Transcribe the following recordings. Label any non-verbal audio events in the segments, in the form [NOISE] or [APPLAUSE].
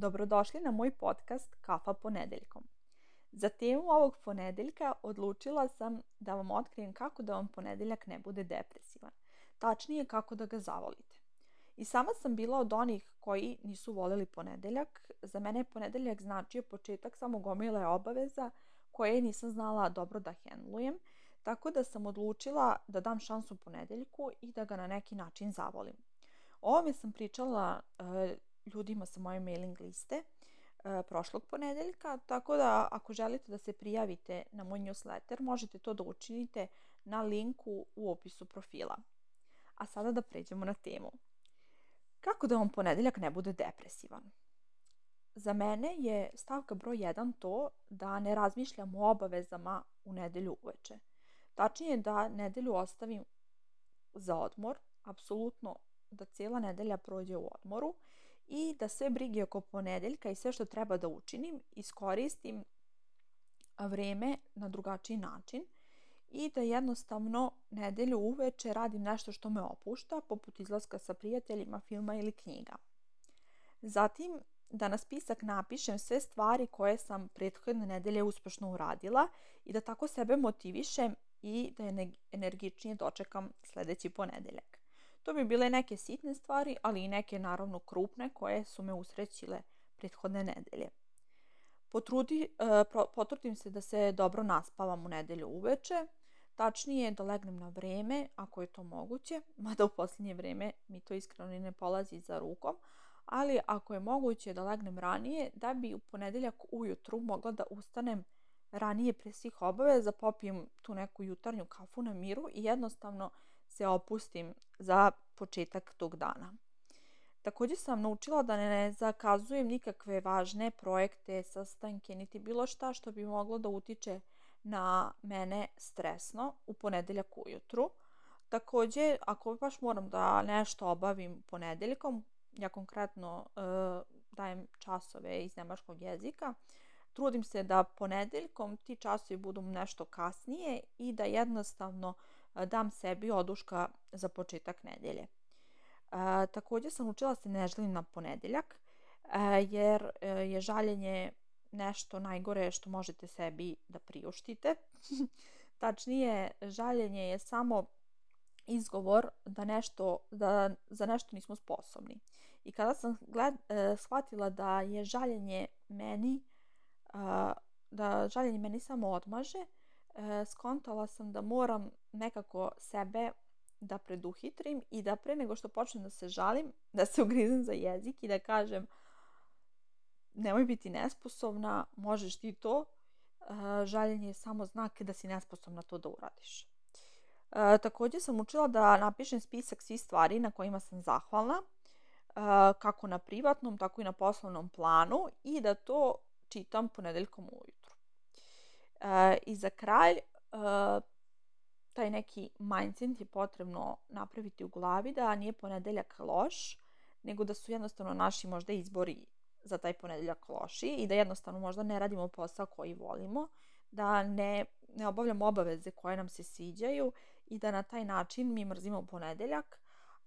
Dobrodošli na moj podcast Kafa ponedeljkom. Za temu ovog ponedeljka odlučila sam da vam otkrijem kako da vam ponedeljak ne bude depresivan. Tačnije kako da ga zavolite. I sama sam bila od onih koji nisu voleli ponedeljak. Za mene je ponedeljak značio početak samo gomile obaveza koje nisam znala dobro da hendlujem, tako da sam odlučila da dam šansu ponedeljku i da ga na neki način zavolim. O ovome sam pričala e, ljudima sa moje mailing liste e, prošlog ponedeljka, tako da ako želite da se prijavite na moj newsletter, možete to da učinite na linku u opisu profila. A sada da pređemo na temu. Kako da vam ponedeljak ne bude depresivan? Za mene je stavka broj 1 to da ne razmišljam o obavezama u nedelju uveče. Tačnije da nedelju ostavim za odmor, apsolutno da cijela nedelja prođe u odmoru i da sve brige oko ponedeljka i sve što treba da učinim iskoristim vreme na drugačiji način i da jednostavno nedelju uveče radim nešto što me opušta, poput izlaska sa prijateljima, filma ili knjiga. Zatim da na spisak napišem sve stvari koje sam prethodne nedelje uspešno uradila i da tako sebe motivišem i da energičnije dočekam sledeći ponedeljak. To bi bile neke sitne stvari, ali i neke naravno krupne koje su me usrećile prethodne nedelje. Potrudi, e, potrudim se da se dobro naspavam u nedelju uveče, tačnije da legnem na vreme, ako je to moguće, mada u posljednje vreme mi to iskreno ne polazi za rukom, ali ako je moguće da legnem ranije, da bi u ponedeljak ujutru mogla da ustanem ranije pre svih obaveza, popijem tu neku jutarnju kafu na miru i jednostavno se opustim za početak tog dana. Takođe sam naučila da ne zakazujem nikakve važne projekte, sastanke, niti bilo šta što bi moglo da utiče na mene stresno u ponedeljak ujutru. Takođe, ako baš moram da nešto obavim ponedeljkom, ja konkretno e, dajem časove iz nemačkog jezika, trudim se da ponedeljkom ti časovi budu nešto kasnije i da jednostavno dam sebi oduška za početak nedelje. A, takođe sam učila se ne želim na ponedeljak, a, jer je žaljenje nešto najgore što možete sebi da priuštite. [LAUGHS] Tačnije, žaljenje je samo izgovor da nešto, da za nešto nismo sposobni. I kada sam gled, e, shvatila da je žaljenje meni, da žaljenje meni samo odmaže, e, skontala sam da moram nekako sebe da preduhitrim i da pre nego što počnem da se žalim, da se ugrizem za jezik i da kažem nemoj biti nesposobna, možeš ti to. E, žaljenje je samo znak da si nesposobna to da uradiš. E, takođe sam učila da napišem spisak svih stvari na kojima sam zahvalna, e, kako na privatnom, tako i na poslovnom planu i da to čitam ponedeljkom ujutru. E, I za kraj, e, taj neki mindset je potrebno napraviti u glavi da nije ponedeljak loš, nego da su jednostavno naši možda izbori za taj ponedeljak loši i da jednostavno možda ne radimo posao koji volimo, da ne, ne obavljamo obaveze koje nam se sviđaju i da na taj način mi mrzimo ponedeljak,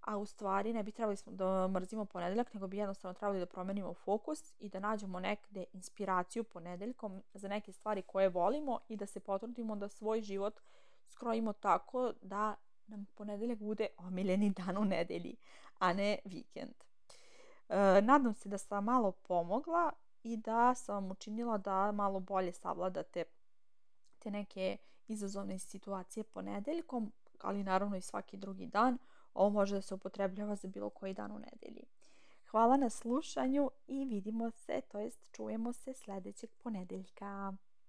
a u stvari ne bi trebali da mrzimo ponedeljak, nego bi jednostavno trebali da promenimo fokus i da nađemo nekde inspiraciju ponedeljkom za neke stvari koje volimo i da se potrudimo da svoj život skrojimo tako da nam ponedeljak bude omiljeni dan u nedelji, a ne vikend. E, nadam se da sam malo pomogla i da sam vam učinila da malo bolje savladate te neke izazovne situacije ponedeljkom, ali naravno i svaki drugi dan. Ovo može da se upotrebljava za bilo koji dan u nedelji. Hvala na slušanju i vidimo se, to jest čujemo se sledećeg ponedeljka.